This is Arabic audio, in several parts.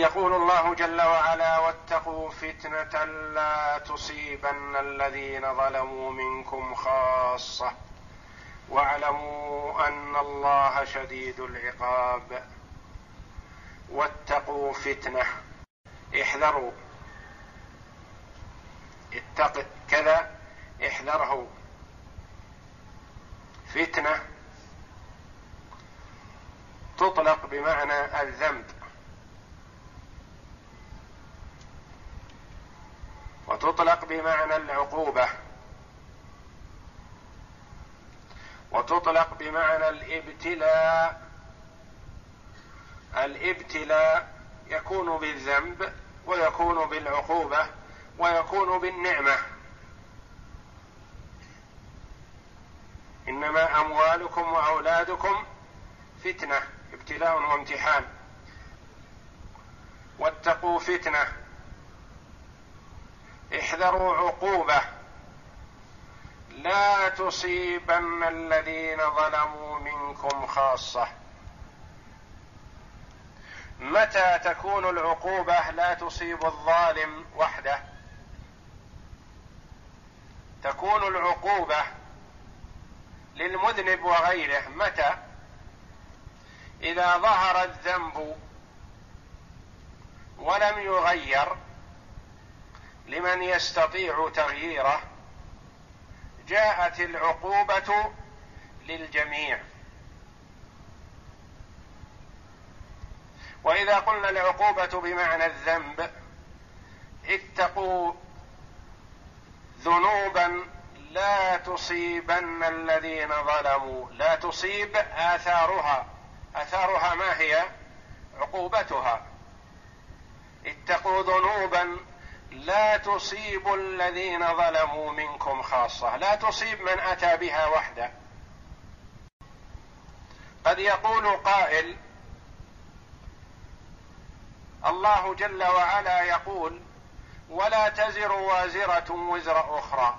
يقول الله جل وعلا واتقوا فتنة لا تصيبن الذين ظلموا منكم خاصة. واعلموا أن الله شديد العقاب. واتقوا فتنة. احذروا. اتق كذا. احذره. فتنة تطلق بمعنى الذنب. وتطلق بمعنى العقوبة. وتطلق بمعنى الابتلاء. الابتلاء يكون بالذنب ويكون بالعقوبة ويكون بالنعمة. إنما أموالكم وأولادكم فتنة ابتلاء وامتحان. واتقوا فتنة. احذروا عقوبة. لا تصيبن الذين ظلموا منكم خاصة. متى تكون العقوبة لا تصيب الظالم وحده؟ تكون العقوبة للمذنب وغيره. متى؟ إذا ظهر الذنب ولم يغير لمن يستطيع تغييره جاءت العقوبة للجميع. وإذا قلنا العقوبة بمعنى الذنب اتقوا ذنوبا لا تصيبن الذين ظلموا لا تصيب آثارها. آثارها ما هي؟ عقوبتها. اتقوا ذنوبا لا تصيب الذين ظلموا منكم خاصة. لا تصيب من أتى بها وحده. قد يقول قائل الله جل وعلا يقول ولا تزر وازرة وزر أخرى.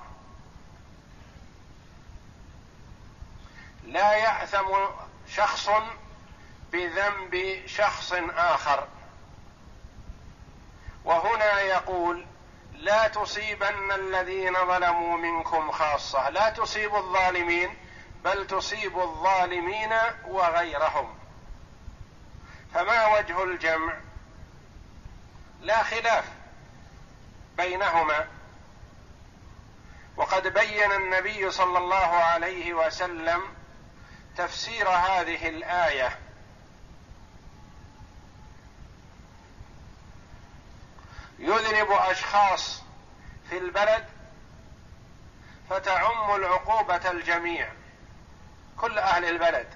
لا يأثم شخص بذنب شخص آخر. وهنا يقول لا تصيبن الذين ظلموا منكم خاصة لا تصيب الظالمين بل تصيب الظالمين وغيرهم. فما وجه الجمع؟ لا خلاف بينهما. وقد بين النبي صلى الله عليه وسلم تفسير هذه الآية يذنب أشخاص في البلد فتعم العقوبة الجميع كل أهل البلد.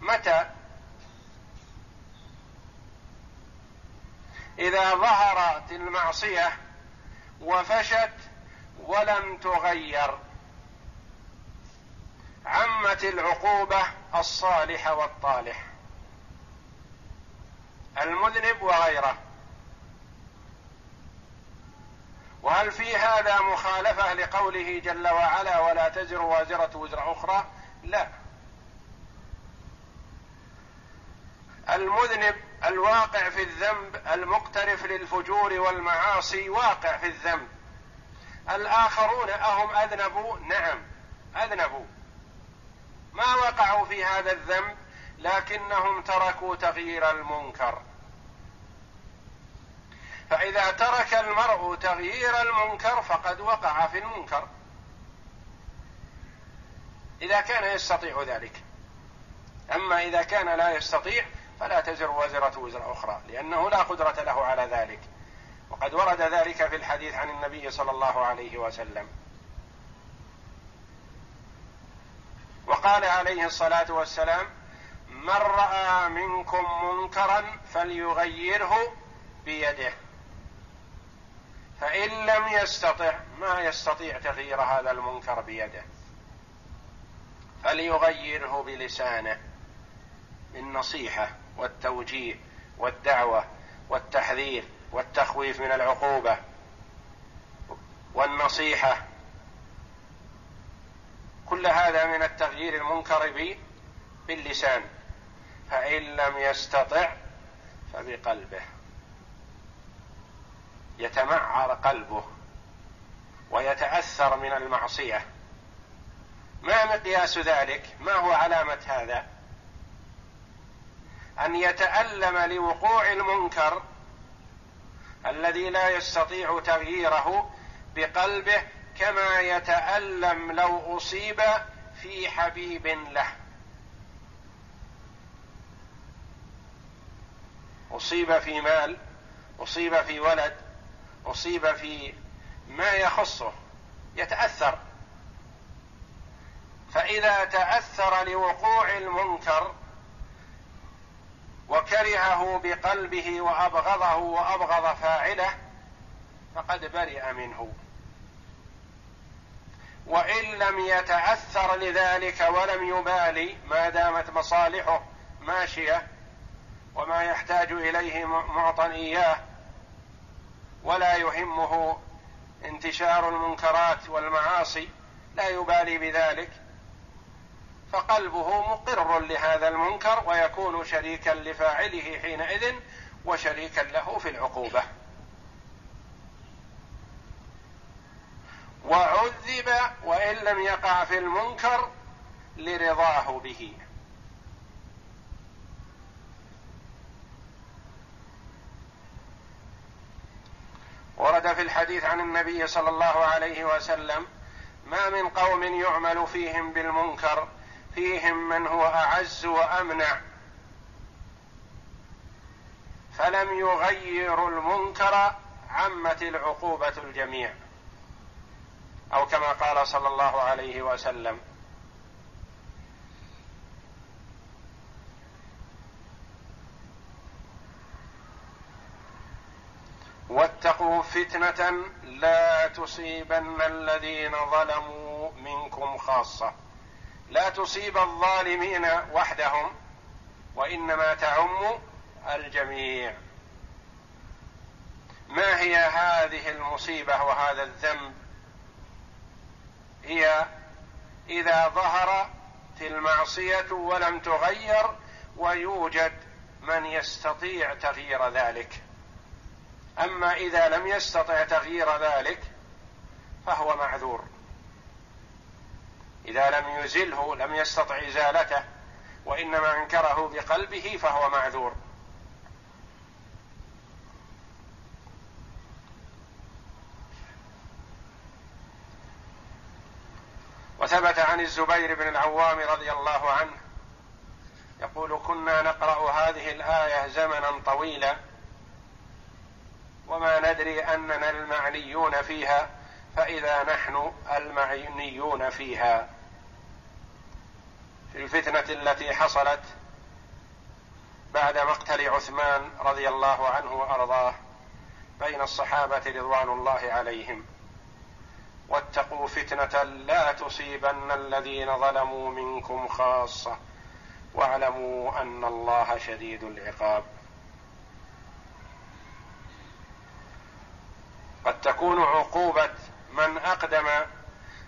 متى؟ إذا ظهرت المعصية وفشت ولم تغير. عمت العقوبة الصالح والطالح. المذنب وغيره. وهل في هذا مخالفة لقوله جل وعلا ولا تزر وازرة وزر أخرى؟ لا. المذنب الواقع في الذنب المقترف للفجور والمعاصي واقع في الذنب. الآخرون أهم أذنبوا؟ نعم أذنبوا. ما وقعوا في هذا الذنب؟ لكنهم تركوا تغيير المنكر. فإذا ترك المرء تغيير المنكر فقد وقع في المنكر. إذا كان يستطيع ذلك. أما إذا كان لا يستطيع فلا تزر وزرة وزر أخرى لأنه لا قدرة له على ذلك. وقد ورد ذلك في الحديث عن النبي صلى الله عليه وسلم. وقال عليه الصلاة والسلام من رأى منكم منكرا فليغيره بيده. فإن لم يستطع ما يستطيع تغيير هذا المنكر بيده. فليغيره بلسانه. بالنصيحة والتوجيه والدعوة والتحذير والتخويف من العقوبة والنصيحة كل هذا من التغيير المنكر باللسان. فإن لم يستطع فبقلبه. يتمعر قلبه ويتأثر من المعصية. ما مقياس ذلك؟ ما هو علامة هذا؟ أن يتألم لوقوع المنكر الذي لا يستطيع تغييره بقلبه كما يتألم لو أصيب في حبيب له. أصيب في مال أصيب في ولد أصيب في ما يخصه يتأثر. فإذا تأثر لوقوع المنكر وكرهه بقلبه وأبغضه وأبغض فاعله فقد برئ منه. وإن لم يتأثر لذلك ولم يبالي ما دامت مصالحه ماشية وما يحتاج إليه معطى إياه ولا يهمه انتشار المنكرات والمعاصي لا يبالي بذلك. فقلبه مقر لهذا المنكر ويكون شريكا لفاعله حينئذ وشريكا له في العقوبة. وعذب وإن لم يقع في المنكر لرضاه به. ورد في الحديث عن النبي صلى الله عليه وسلم ما من قوم يعمل فيهم بالمنكر فيهم من هو أعز وأمنع. فلم يغيروا المنكر عمت العقوبة الجميع أو كما قال صلى الله عليه وسلم. واتقوا فتنة لا تصيبن الذين ظلموا منكم خاصة. لا تصيب الظالمين وحدهم وإنما تعم الجميع. ما هي هذه المصيبة وهذا الذنب؟ هي إذا ظهرت المعصية ولم تغير ويوجد من يستطيع تغيير ذلك. أما إذا لم يستطع تغيير ذلك فهو معذور. إذا لم يزله لم يستطع إزالته وإنما أنكره بقلبه فهو معذور. وثبت عن الزبير بن العوام رضي الله عنه يقول كنا نقرأ هذه الآية زمنا طويلا وما ندري أننا المعنيون فيها فإذا نحن المعنيون فيها. في الفتنة التي حصلت بعد مقتل عثمان رضي الله عنه وأرضاه بين الصحابة رضوان الله عليهم. واتقوا فتنة لا تصيبن الذين ظلموا منكم خاصة واعلموا أن الله شديد العقاب. قد تكون عقوبة من أقدم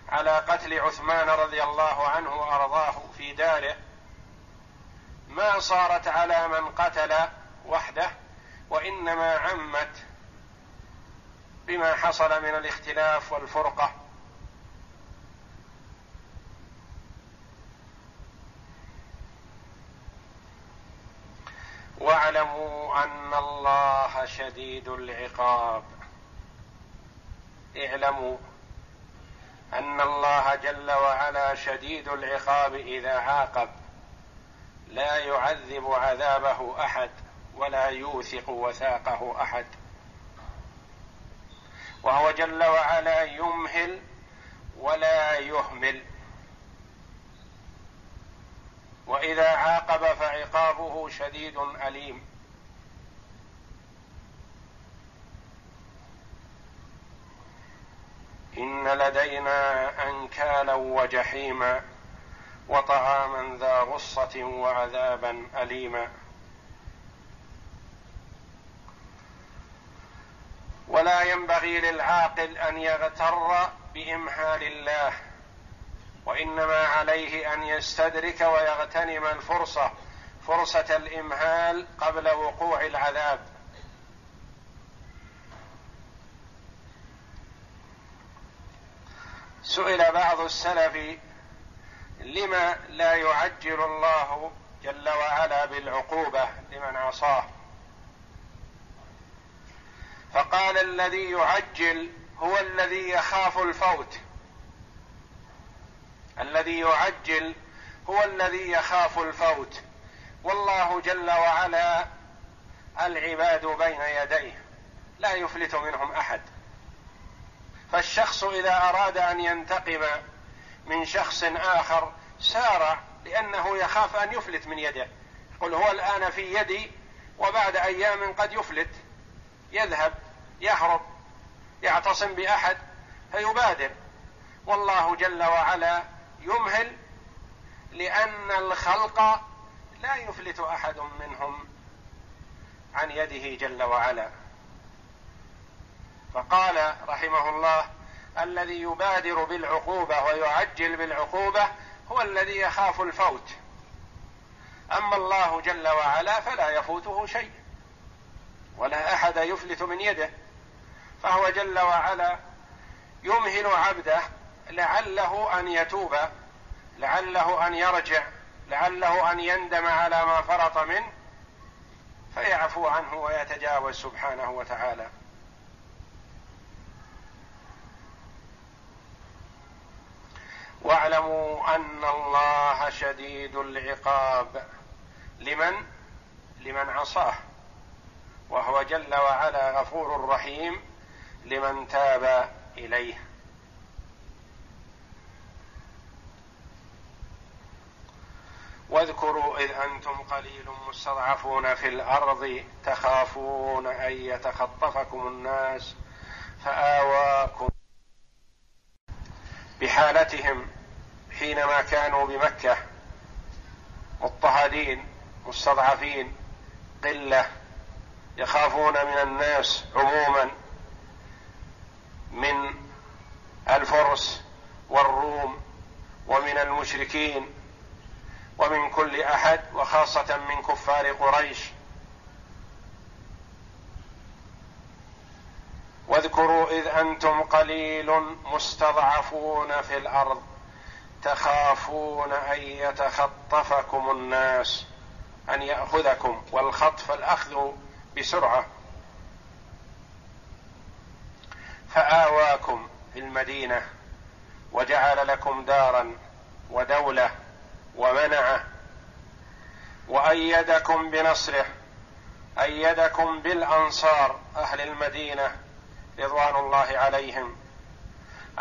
على قتل عثمان رضي الله عنه وأرضاه في داره. ما صارت على من قتل وحده وإنما عمت بما حصل من الاختلاف والفرقة. واعلموا أن الله شديد العقاب. اعلموا أن الله جل وعلا شديد العقاب إذا عاقب. لا يعذب عذابه أحد ولا يوثق وثاقه أحد. وهو جل وعلا يمهل ولا يهمل. وإذا عاقب فعقابه شديد أليم. إن لدينا أنكالا وجحيما وطعاما ذا غصة وعذابا أليما. ولا ينبغي للعاقل أن يغتر بامهال الله وإنما عليه أن يستدرك ويغتنم الفرصة فرصة الإمهال قبل وقوع العذاب. سئل بعض السلف لما لا يعجل الله جل وعلا بالعقوبة لمن عصاه؟ فقال الذي يعجل هو الذي يخاف الفوت. الذي يعجل هو الذي يخاف الفوت. والله جل وعلا العباد بين يديه لا يفلت منهم أحد. فالشخص إذا أراد أن ينتقم من شخص آخر سارع لأنه يخاف أن يفلت من يده. قل هو الآن في يدي وبعد أيام قد يفلت. يذهب يهرب يعتصم بأحد فيبادر. والله جل وعلا يمهل لأن الخلق لا يفلت أحد منهم. عن يده جل وعلا. فقال رحمه الله الذي يبادر بالعقوبة ويعجل بالعقوبة هو الذي يخاف الفوت. أما الله جل وعلا فلا يفوته شيء ولا أحد يفلت من يده. فهو جل وعلا يمهل عبده لعله أن يتوب لعله أن يرجع لعله أن يندم على ما فرط منه فيعفو عنه ويتجاوز سبحانه وتعالى. واعلموا أن الله شديد العقاب. لمن؟ لمن عصاه. وهو جل وعلا غفور رحيم لمن تاب إليه. واذكروا إذ أنتم قليل مستضعفون في الأرض تخافون أن يتخطفكم الناس فآواكم بحالتهم. حينما كانوا بمكة مضطهدين مستضعفين قلة يخافون من الناس عموما من الفرس والروم ومن المشركين ومن كل أحد وخاصة من كفار قريش. واذكروا إذ أنتم قليل مستضعفون في الأرض. تخافون أن يتخطفكم الناس أن يأخذكم والخطف الأخذ بسرعة. فآواكم في المدينة وجعل لكم دارا ودولة ومنعة. وأيدكم بنصره أيدكم بالأنصار أهل المدينة رضوان الله عليهم.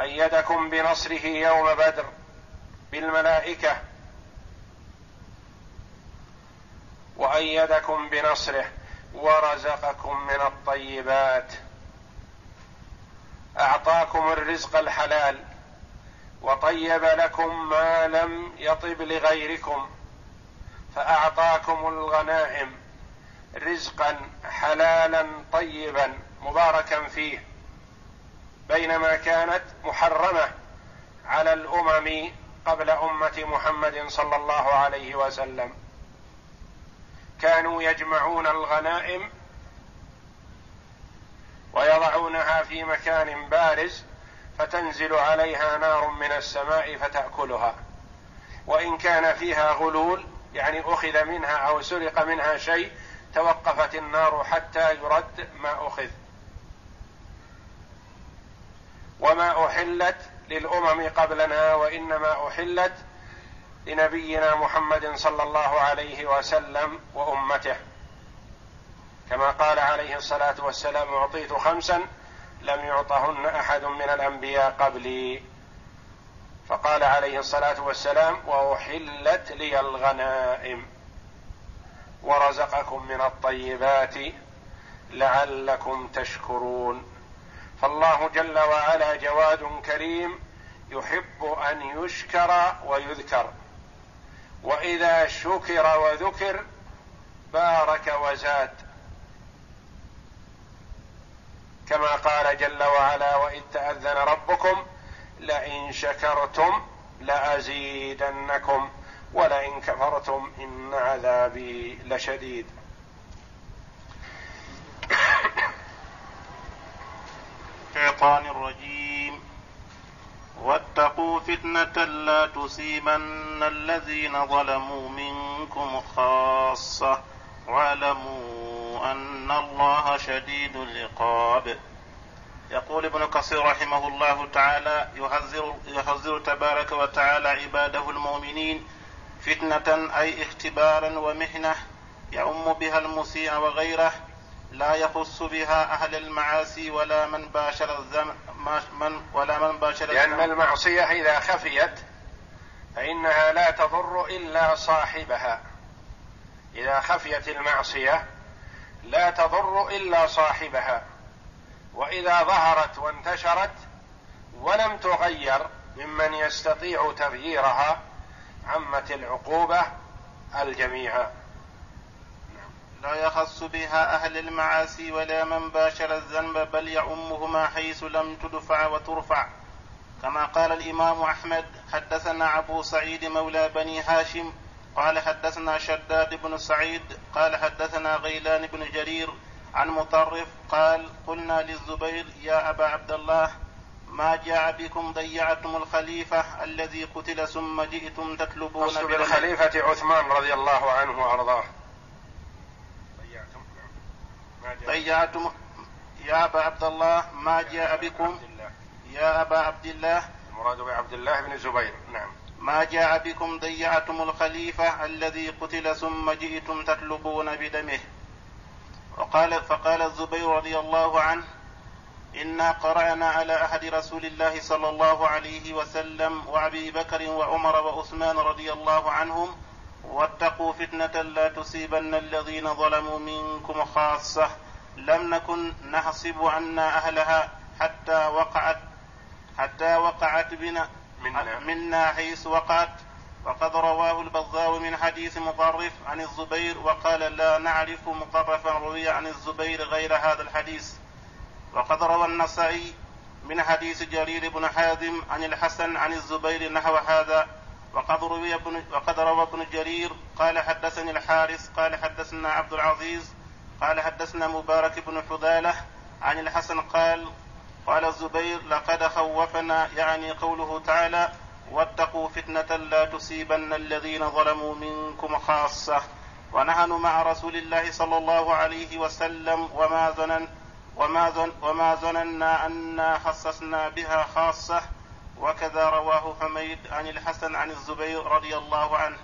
أيدكم بنصره يوم بدر بالملائكة. وأيدكم بنصره ورزقكم من الطيبات. أعطاكم الرزق الحلال وطيب لكم ما لم يطب لغيركم فأعطاكم الغنائم رزقا حلالا طيبا مباركا فيه بينما كانت محرمة على الأمم قبل أمة محمد صلى الله عليه وسلم. كانوا يجمعون الغنائم ويضعونها في مكان بارز فتنزل عليها نار من السماء فتأكلها. وإن كان فيها غلول يعني أخذ منها أو سرق منها شيء توقفت النار حتى يرد ما أخذ. وما أحلت للأمم قبلنا وإنما أحلت لنبينا محمد صلى الله عليه وسلم وأمته. كما قال عليه الصلاة والسلام أعطيت خمسا لم يعطهن أحد من الأنبياء قبلي. فقال عليه الصلاة والسلام وأحلت لي الغنائم ورزقكم من الطيبات لعلكم تشكرون. فالله جل وعلا جواد كريم يحب أن يشكر ويذكر. وإذا شكر وذكر بارك وزاد. كما قال جل وعلا وإذ تأذن ربكم لئن شكرتم لأزيدنكم ولئن كفرتم إن عذابي لشديد. فتنة لا تصيبن الذين ظلموا منكم خاصة. واعلموا أن الله شديد العقاب. يقول ابن كثير رحمه الله تعالى يحذر يحذر تبارك وتعالى عباده المؤمنين فتنة أي اختبارا ومحنة يعم بها المسيء وغيره لا يخص بها أهل المعاصي ولا من باشر الزم من ولا من باشر لأن المعصية إذا خفيت فإنها لا تضر إلا صاحبها. إذا خفيت المعصية لا تضر إلا صاحبها. وإذا ظهرت وانتشرت ولم تغير ممن يستطيع تغييرها عمت العقوبة الجميع لا يخص بها أهل المعاصي ولا من باشر الذنب بل يعمهما حيث لم تدفع وترفع. كما قال الإمام أحمد حدثنا أبو سعيد مولى بني هاشم قال حدثنا شداد بن سعيد قال حدثنا غيلان بن جرير عن مطرف قال قلنا للزبير يا أبا عبد الله ما جاء بكم ضيعتم الخليفة الذي قتل ثم جئتم تطلبون بالخليفة عثمان رضي الله عنه وأرضاه. ضيعتم يا أبا عبد الله ما جاء بكم؟ يا أبا عبد الله. المراد بعبد الله بن زبير نعم. ما جاء بكم؟ ضيعتم الخليفة الذي قتل ثم جئتم تطلبون بدمه. وقال فقال الزبير رضي الله عنه إنا قرأنا على أحد رسول الله صلى الله عليه وسلم وأبي بكر وعمر وعثمان رضي الله عنهم واتقوا فتنة لا تصيبن الذين ظلموا منكم خاصة. لم نكن نحسب أن أهلها حتى وقعت حتى وقعت بنا منا, منا حيث وقعت. وقد رواه البزار من حديث مطرف عن الزبير وقال لا نعرف مطرفا روي عن الزبير غير هذا الحديث. وقد روى النسائي من حديث جرير بن حازم عن الحسن عن الزبير نحو هذا. وقد روي ابن وقد روى ابن جرير قال حدثني الحارث قال حدثنا عبد العزيز قال حدثنا مبارك بن حذالة عن الحسن قال قال الزبير لقد خوفنا يعني قوله تعالى واتقوا فتنة لا تصيبن الذين ظلموا منكم خاصة. ونحن مع رسول الله صلى الله عليه وسلم وما ظنن وما وما ظننا أنا خصصنا بها خاصة وكذا رواه حميد عن الحسن عن الزبير رضي الله عنه.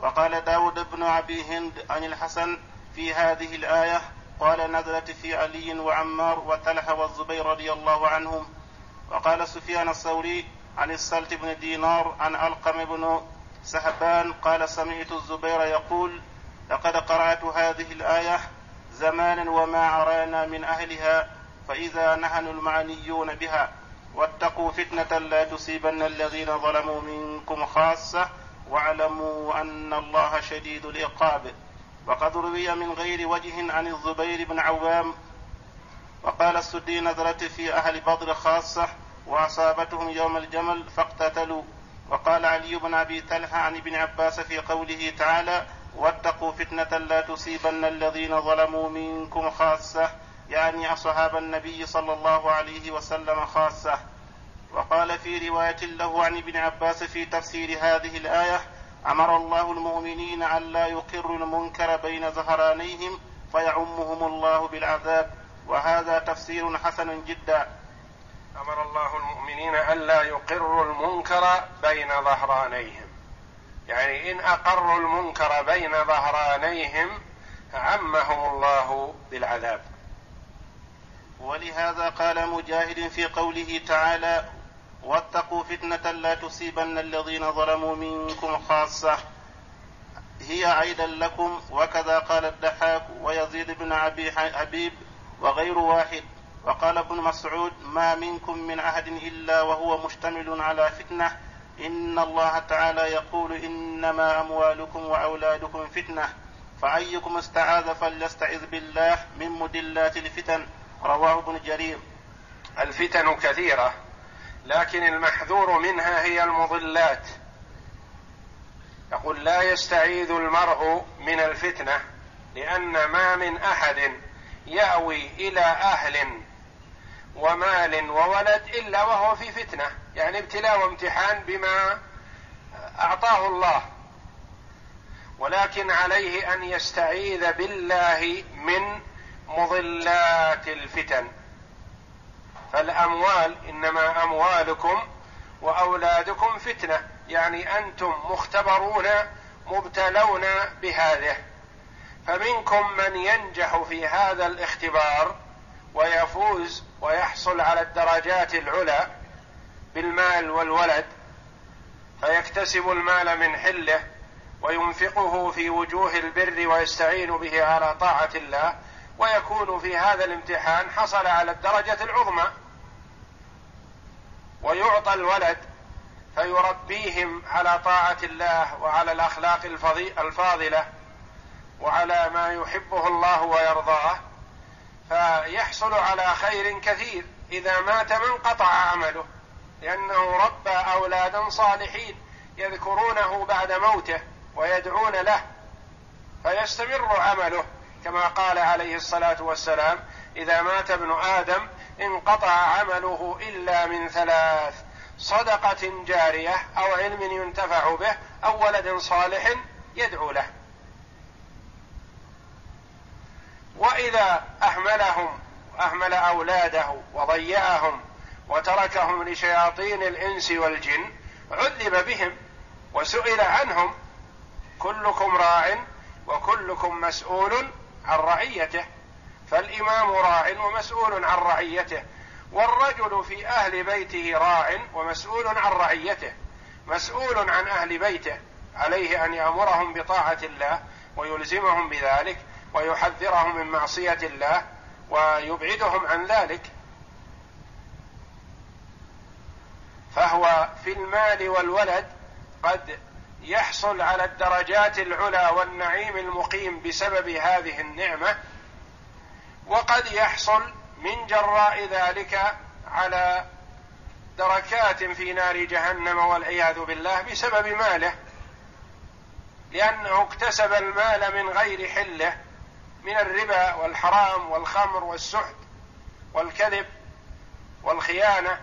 وقال داود بن أبي هند عن الحسن في هذه الآية قال نزلت في علي وعمار وطلحة والزبير رضي الله عنهم. وقال سفيان الثوري عن السلت بن دينار عن ألقم بن سهبان قال سمعت الزبير يقول لقد قرأت هذه الآية زمانا وما أرانا من أهلها فإذا نحن المعنيون بها. واتقوا فتنة لا تصيبن الذين ظلموا منكم خاصة واعلموا أن الله شديد العقاب. وقد روي من غير وجه عن الزبير بن عوام وقال السدي نزلت في أهل بدر خاصة وأصابتهم يوم الجمل فاقتتلوا. وقال علي بن أبي طلحة عن ابن عباس في قوله تعالى واتقوا فتنة لا تصيبن الذين ظلموا منكم خاصة يعني أصحاب النبي صلى الله عليه وسلم خاصة. وقال في رواية له عن ابن عباس في تفسير هذه الآية أمر الله المؤمنين أن لا يقروا المنكر بين ظهرانيهم فيعمهم الله بالعذاب وهذا تفسير حسن جدا. أمر الله المؤمنين أن لا يقروا المنكر بين ظهرانيهم يعني إن أقروا المنكر بين ظهرانيهم عمهم الله بالعذاب. ولهذا قال مجاهد في قوله تعالى واتقوا فتنة لا تصيبن الذين ظلموا منكم خاصة. هي عيدا لكم وكذا قال الدحاك ويزيد بن أبي حبيب وغير واحد. وقال ابن مسعود ما منكم من أحد إلا وهو مشتمل على فتنة. إن الله تعالى يقول إنما أموالكم وأولادكم فتنة. فأيكم استعاذ فليستعذ بالله من مدلات الفتن. رواه ابن جرير. الفتن كثيرة لكن المحذور منها هي المضلات. يقول لا يستعيذ المرء من الفتنة لأن ما من أحد يأوي إلى أهل ومال وولد إلا وهو في فتنة يعني ابتلاء وامتحان بما أعطاه الله. ولكن عليه أن يستعيذ بالله من مضلات الفتن. فالأموال إنما أموالكم وأولادكم فتنة يعني أنتم مختبرون مبتلون بهذه. فمنكم من ينجح في هذا الاختبار ويفوز ويحصل على الدرجات العلى بالمال والولد فيكتسب المال من حله وينفقه في وجوه البر ويستعين به على طاعة الله. ويكون في هذا الامتحان حصل على الدرجة العظمى. ويعطى الولد فيربيهم على طاعة الله وعلى الأخلاق الفاضلة وعلى ما يحبه الله ويرضاه فيحصل على خير كثير إذا مات من قطع عمله لأنه ربى أولادا صالحين يذكرونه بعد موته ويدعون له فيستمر عمله. كما قال عليه الصلاة والسلام إذا مات ابن آدم انقطع عمله إلا من ثلاث صدقة جارية أو علم ينتفع به أو ولد صالح يدعو له. وإذا أهملهم أهمل أولاده وضيعهم وتركهم لشياطين الإنس والجن عذب بهم وسئل عنهم كلكم راع وكلكم مسؤول عن رعيته فالإمام راع ومسؤول عن رعيته والرجل في أهل بيته راع ومسؤول عن رعيته مسؤول عن أهل بيته عليه أن يأمرهم بطاعة الله ويلزمهم بذلك ويحذرهم من معصية الله ويبعدهم عن ذلك. فهو في المال والولد قد يحصل على الدرجات العلى والنعيم المقيم بسبب هذه النعمة وقد يحصل من جراء ذلك على دركات في نار جهنم والعياذ بالله بسبب ماله لأنه اكتسب المال من غير حله من الربا والحرام والخمر والسحت والكذب والخيانة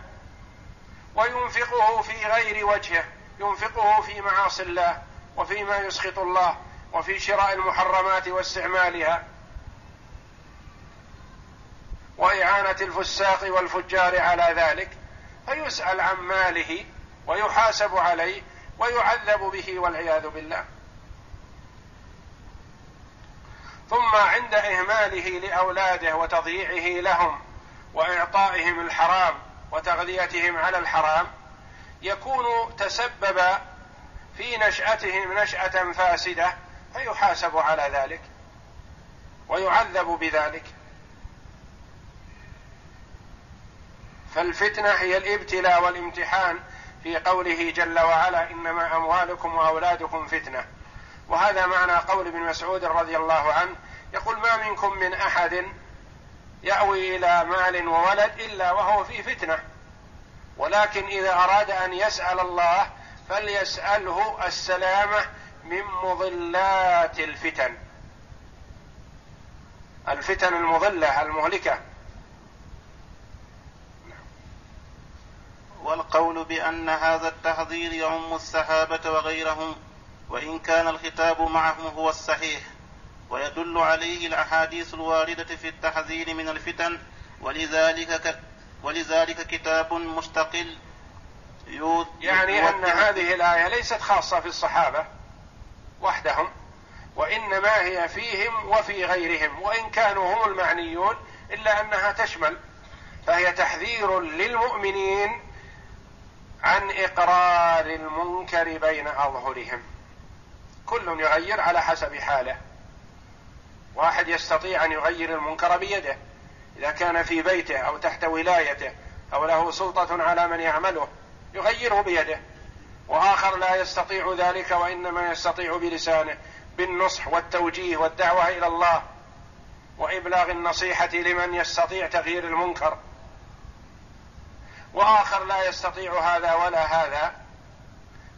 وينفقه في غير وجهه. ينفقه في معاصي الله وفيما يسخط الله وفي شراء المحرمات واستعمالها وإعانة الفساق والفجار على ذلك فيسأل عن ماله ويحاسب عليه ويعذب به والعياذ بالله. ثم عند إهماله لأولاده وتضييعه لهم وإعطائهم الحرام وتغذيتهم على الحرام يكون تسبب في نشاتهم نشأة فاسدة فيحاسب على ذلك ويعذب بذلك. فالفتنة هي الابتلاء والامتحان في قوله جل وعلا إنما أموالكم وأولادكم فتنة. وهذا معنى قول ابن مسعود رضي الله عنه يقول ما منكم من أحد يأوي إلى مال وولد إلا وهو في فتنة. ولكن إذا أراد أن يسأل الله فليسأله السلامة من مضلات الفتن الفتن المضلة المهلكة والقول بأن هذا التحذير يعم الصحابة وغيرهم وإن كان الخطاب معهم هو الصحيح ويدل عليه الأحاديث الواردة في التحذير من الفتن ولذلك. ولذلك كتاب مستقل يعني أن هذه الآية ليست خاصة في الصحابة وحدهم وإنما هي فيهم وفي غيرهم وإن كانوا هم المعنيون إلا أنها تشمل فهي تحذير للمؤمنين عن إقرار المنكر بين أظهرهم. كل يغير على حسب حاله. واحد يستطيع أن يغير المنكر بيده. إذا كان في بيته أو تحت ولايته أو له سلطة على من يعمله يغيره بيده. وآخر لا يستطيع ذلك وإنما يستطيع بلسانه بالنصح والتوجيه والدعوة إلى الله وإبلاغ النصيحة لمن يستطيع تغيير المنكر. وآخر لا يستطيع هذا ولا هذا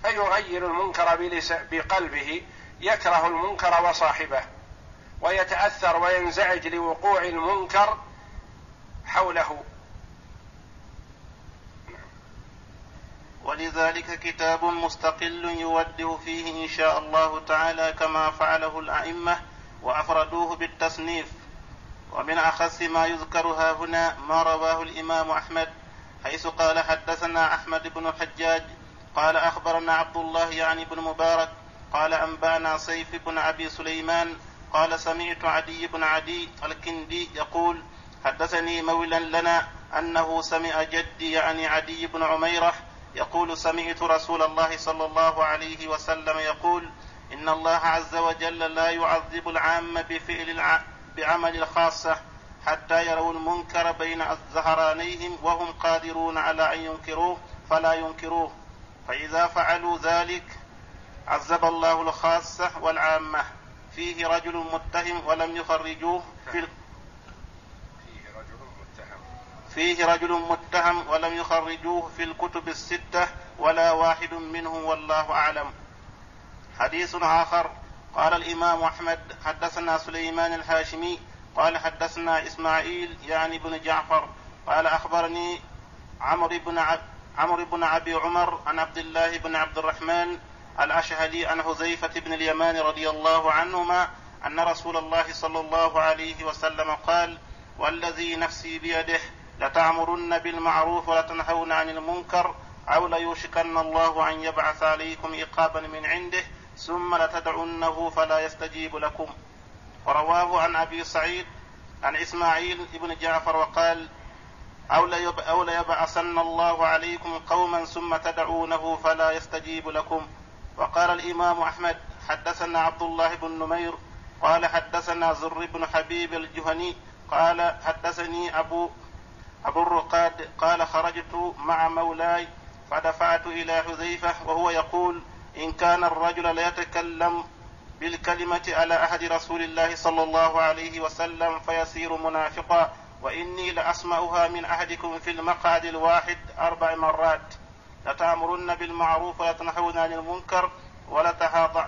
فيغير المنكر بقلبه يكره المنكر وصاحبه ويتأثر وينزعج لوقوع المنكر حوله. ولذلك كتاب مستقل يوده فيه إن شاء الله تعالى كما فعله الأئمة وأفردوه بالتصنيف. ومن أخص ما يذكر ها هنا ما رواه الإمام أحمد حيث قال حدثنا أحمد بن الحجاج قال أخبرنا عبد الله يعني بن مبارك قال أنبأنا سيف بن أبي سليمان قال سمعت عدي بن عدي الكندي يقول حدثني مولى لنا أنه سمع جدي يعني عدي بن عميرة يقول سمعت رسول الله صلى الله عليه وسلم يقول إن الله عز وجل لا يعذب العام بفعل الع... بعمل الخاصة حتى يروا المنكر بين ظهرانيهم وهم قادرون على أن ينكروه فلا ينكروه. فإذا فعلوا ذلك عذب الله الخاصة والعامة. فيه رجل متهم ولم يخرجوه في فيه رجل متهم ولم يخرجوه في الكتب الستة ولا واحد منهم والله أعلم. حديث آخر. قال الإمام أحمد حدثنا سليمان الهاشمي. قال حدثنا إسماعيل يعني بن جعفر. قال أخبرني عمرو بن عمرو بن أبي عمر عن عبد الله بن عبد الرحمن الأشهلي عن حذيفة بن اليمان رضي الله عنهما أن رسول الله صلى الله عليه وسلم قال والذي نفسي بيده لتعمرن بالمعروف ولتنهون عن المنكر أو ليوشكن الله أن يبعث عليكم عقابا من عنده ثم لتدعنه فلا يستجيب لكم. ورواه عن أبي سعيد عن إسماعيل بن جعفر وقال أو أو ليبعثن الله عليكم قوما ثم تدعونه فلا يستجيب لكم. وقال الإمام أحمد حدثنا عبد الله بن نمير قال حدثنا زر بن حبيب الجهني قال حدثني أبو أبو الرقاد قال خرجت مع مولاي فدفعت إلى حذيفة وهو يقول إن كان الرجل ليتكلم بالكلمة على عهد رسول الله صلى الله عليه وسلم فيصير منافقا وإني لأسمعها من أحدكم في المقعد الواحد أربع مرات. لتأمرن بالمعروف ويتنحون عن المنكر ولتحاضن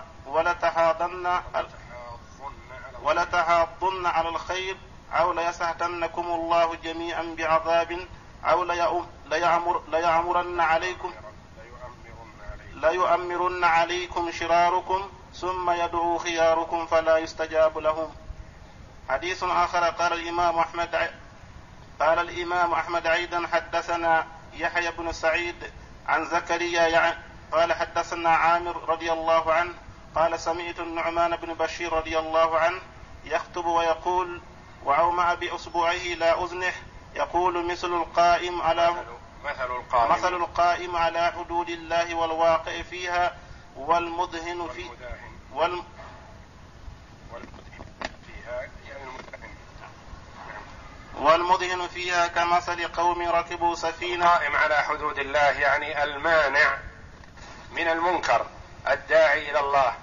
ولتحاضن على الخير أو ليسهتنكم الله جميعا بعذاب أو ليأمر ليأمرن عليكم ليؤمرن عليكم شراركم ثم يدعو خياركم فلا يستجاب لهم. حديث آخر قال الإمام أحمد قال الإمام أحمد أيضا حدثنا يحيى بن سعيد عن زكريا قال حدثنا عامر رضي الله عنه قال سمعت النعمان بن بشير رضي الله عنه يخطب ويقول وأومأ بإصبعه لا أذنه يقول مثل القائم على مثل القائم. مثل القائم على حدود الله والواقع فيها والمدهن في وال والمدهن فيها كمثل قوم ركبوا سفينة. قائم على حدود الله يعني المانع من المنكر الداعي إلى الله.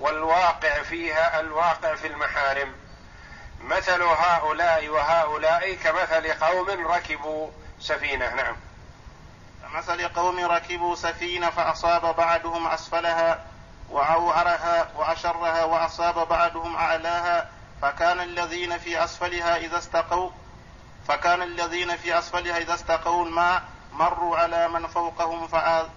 والواقع فيها الواقع في المحارم. مثل هؤلاء وهؤلاء كمثل قوم ركبوا سفينة. نعم. كمثل قوم ركبوا سفينة فأصاب بعضهم أسفلها وعورها وأشرها وأصاب بعضهم أعلاها فكان الذين في أسفلها إذا استقوا فكان الذين في أسفلها إذا استقوا الماء مروا على من فوقهم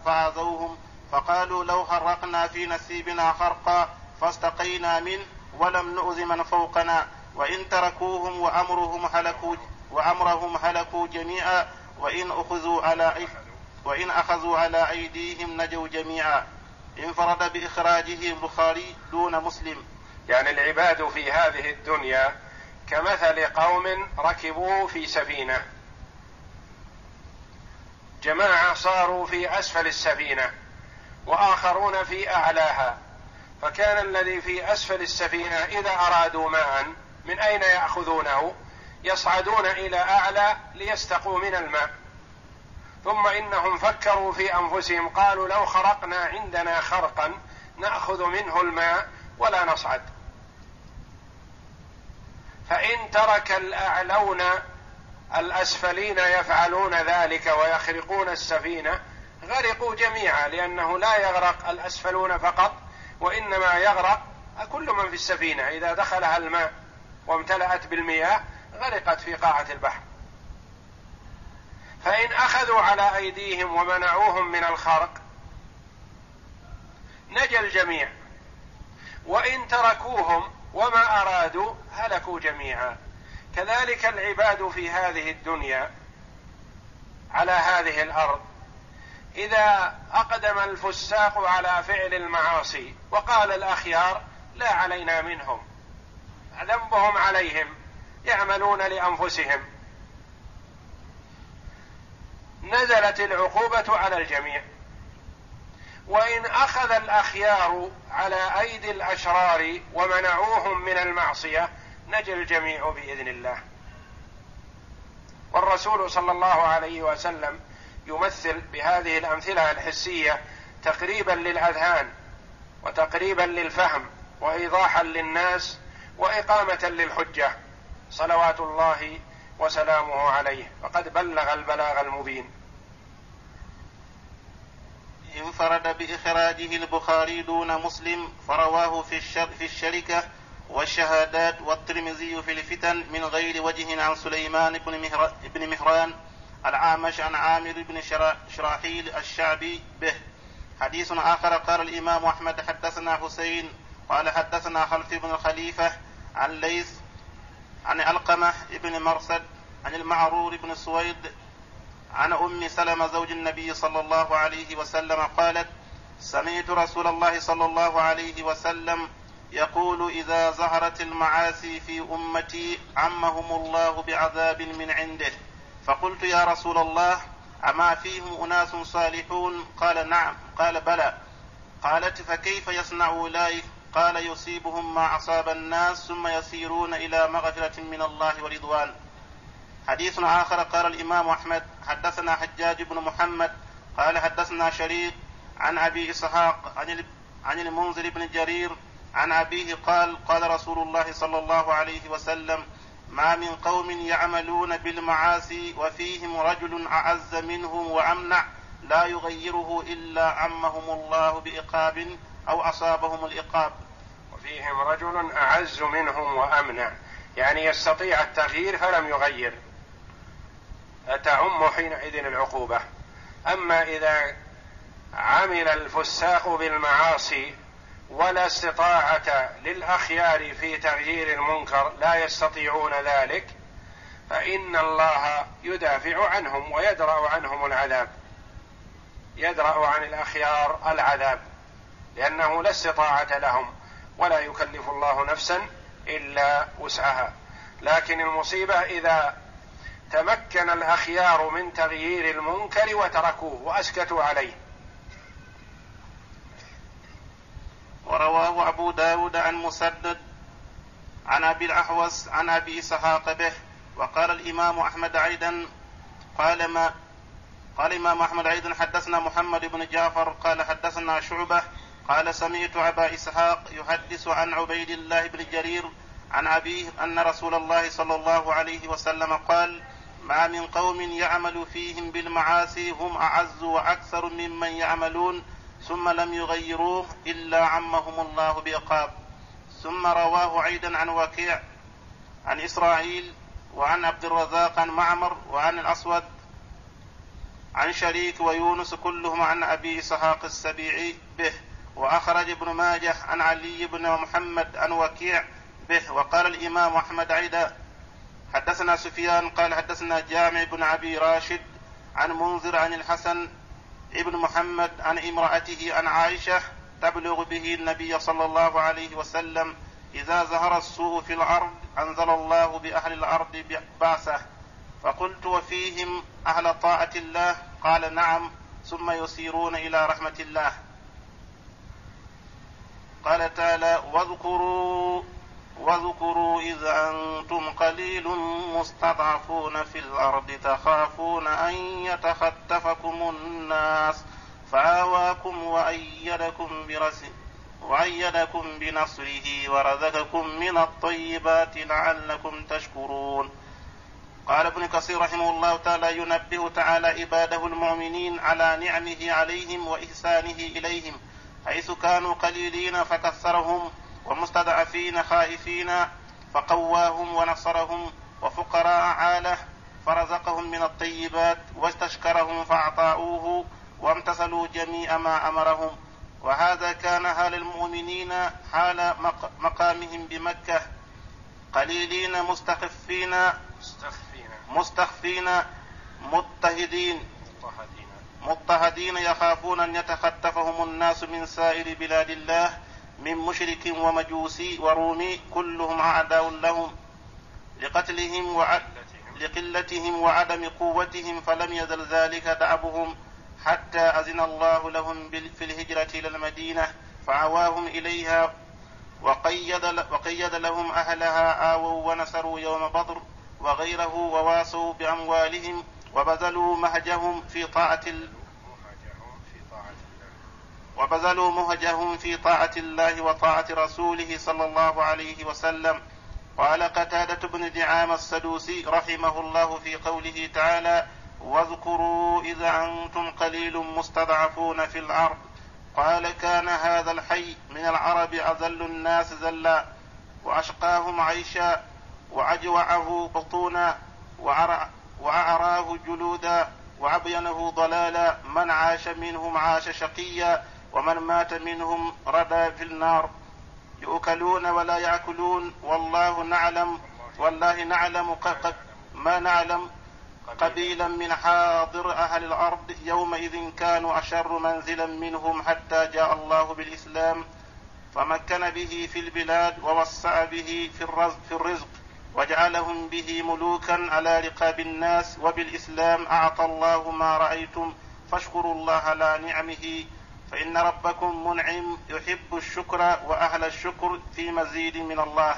فآذوهم فقالوا لو خرقنا في نسيبنا خرقا فاستقينا منه ولم نؤذ من فوقنا. وإن تركوهم وأمرهم هلكوا وأمرهم هلكوا جميعا وإن أخذوا على وإن أخذوا على أيديهم نجوا جميعا. انفرد بإخراجه البخاري دون مسلم. يعني العباد في هذه الدنيا كمثل قوم ركبوا في سفينة. جماعة صاروا في أسفل السفينة وآخرون في أعلاها. فكان الذي في أسفل السفينة إذا أرادوا ماء من أين يأخذونه؟ يصعدون إلى أعلى ليستقوا من الماء. ثم إنهم فكروا في أنفسهم قالوا لو خرقنا عندنا خرقا نأخذ منه الماء ولا نصعد. فإن ترك الأعلون الأسفلين يفعلون ذلك ويخرقون السفينة غرقوا جميعا لأنه لا يغرق الأسفلون فقط وإنما يغرق كل من في السفينة. إذا دخلها الماء وامتلأت بالمياه غرقت في قاعة البحر. فإن أخذوا على أيديهم ومنعوهم من الخرق نجا الجميع. وإن تركوهم وما أرادوا هلكوا جميعا. كذلك العباد في هذه الدنيا على هذه الأرض إذا أقدم الفساق على فعل المعاصي وقال الأخيار لا علينا منهم. ذنبهم عليهم يعملون لأنفسهم. نزلت العقوبة على الجميع. وإن أخذ الأخيار على أيدي الأشرار ومنعوهم من المعصية نجا الجميع بإذن الله. والرسول صلى الله عليه وسلم يمثل بهذه الأمثلة الحسية تقريبا للأذهان وتقريبا للفهم وايضاحا للناس وإقامة للحجة صلوات الله وسلامه عليه فقد بلغ البلاغ المبين. انفرد بإخراجه البخاري دون مسلم فرواه في, الشر في الشركة والشهادات والترمذي في الفتن من غير وجه عن سليمان بن مهران العامش عن عامر بن شراحيل الشعبي به. حديث آخر قال الإمام أحمد حدثنا حسين قال حدثنا خلف بن الخليفة عن ليث عن علقمة بن مرصد عن المعرور بن سويد عن أم سلمة زوج النبي صلى الله عليه وسلم قالت سمعت رسول الله صلى الله عليه وسلم يقول إذا ظهرت المعاصي في أمتي عمهم الله بعذاب من عنده. فقلت يا رسول الله أما فيهم أناس صالحون؟ قال نعم. قال بلى. قالت فكيف يصنع اولئك قال يصيبهم ما أصاب الناس ثم يسيرون إلى مغفرة من الله ورضوان. حديث آخر قال الإمام أحمد حدثنا حجاج بن محمد قال حدثنا شريك عن أبي إسحاق عن عن المنذر بن جرير عن أبيه قال قال رسول الله صلى الله عليه وسلم ما من قوم يعملون بالمعاصي وفيهم رجل أعز منهم وأمنع لا يغيره إلا عمهم الله بإقاب أو أصابهم الإقاب. وفيهم رجل أعز منهم وأمنع. يعني يستطيع التغيير فلم يغير. فتعم حينئذ العقوبة. أما إذا عمل الفساق بالمعاصي ولا استطاعة للأخيار في تغيير المنكر لا يستطيعون ذلك فإن الله يدافع عنهم ويدرأ عنهم العذاب. يدرأ عن الأخيار العذاب لأنه لا استطاعة لهم. ولا يكلف الله نفسا إلا وسعها. لكن المصيبة إذا تمكن الأخيار من تغيير المنكر وتركوه وأسكتوا عليه. ورواه أبو داود عن مسدد عن أبي الأحوص عن أبي إسحاق به وقال الإمام أحمد أيضا قال ما قال الإمام أحمد أيضا حدثنا محمد بن جعفر قال حدثنا شعبة قال سمعت أبا إسحاق يحدث عن عبيد الله بن جرير عن أبيه أن رسول الله صلى الله عليه وسلم قال ما من قوم يعمل فيهم بالمعاصي هم أعز وأكثر ممن يعملون ثم لم يغيروه إلا عمهم الله بعقاب ثم رواه عيدا عن وكيع عن إسرائيل وعن عبد الرزاق عن معمر وعن الأسود عن شريك ويونس كلهم عن أبي إسحاق السبيعي به. وأخرج ابن ماجه عن علي بن محمد عن وكيع به وقال الإمام أحمد عيدا حدثنا سفيان قال حدثنا جامع بن أبي راشد عن منذر عن الحسن ابن محمد عن امرأته عن عائشة تبلغ به النبي صلى الله عليه وسلم إذا ظهر السوء في الأرض أنزل الله بأهل الأرض بعثه فقلت وفيهم أهل طاعة الله؟ قال نعم ثم يسيرون إلى رحمة الله. قال تعالى واذكروا واذكروا إذ أنتم قليل مستضعفون في الأرض تخافون أن يتخطفكم الناس فآواكم وأيدكم برسل وأيدكم بنصره ورزقكم من الطيبات لعلكم تشكرون. قال ابن كثير رحمه الله تعالى ينبه تعالى عباده المؤمنين على نعمه عليهم وإحسانه إليهم حيث كانوا قليلين فكثرهم ومستضعفين خائفين فقواهم ونصرهم وفقراء عالة فرزقهم من الطيبات واستشكرهم فأعطاؤوه وامتثلوا جميع ما أمرهم. وهذا كان حال المؤمنين حال مقامهم بمكة. قليلين مستخفين مستخفين. مستخفين مضطهدين. مضطهدين يخافون أن يتخطفهم الناس من سائر بلاد الله من مشرك ومجوسي ورومي كلهم أعداء لهم لقتلهم وعد لقلتهم وعدم قوتهم فلم يزل ذلك دعبهم حتى أذن الله لهم في الهجرة إلى المدينة فعواهم إليها وقيد, وقيد لهم أهلها آووا ونصروا يوم بدر وغيره وواسوا بأموالهم وبذلوا مهجهم في طاعة وبذلوا مهجهم في طاعة الله وطاعة رسوله صلى الله عليه وسلم. قال قتادة بن دعام السدوسي رحمه الله في قوله تعالى واذكروا إذا أنتم قليل مستضعفون في الأرض قال كان هذا الحي من العرب أذل الناس ذلا وأشقاهم عيشا وأجوعه بطونا وأعراه جلودا وأبينه ضلالا من عاش منهم عاش شقيا ومن مات منهم ردى في النار. يؤكلون ولا يأكلون والله نعلم والله نعلم ما نعلم. قبيلا من حاضر أهل الأرض يومئذ كانوا أشر منزلا منهم حتى جاء الله بالإسلام. فمكن به في البلاد ووسع به في الرزق, في الرزق. وجعلهم به ملوكا على رقاب الناس وبالإسلام أعطى الله ما رأيتم فاشكروا الله على نعمه فإن ربكم منعم يحب الشكر وأهل الشكر في مزيد من الله.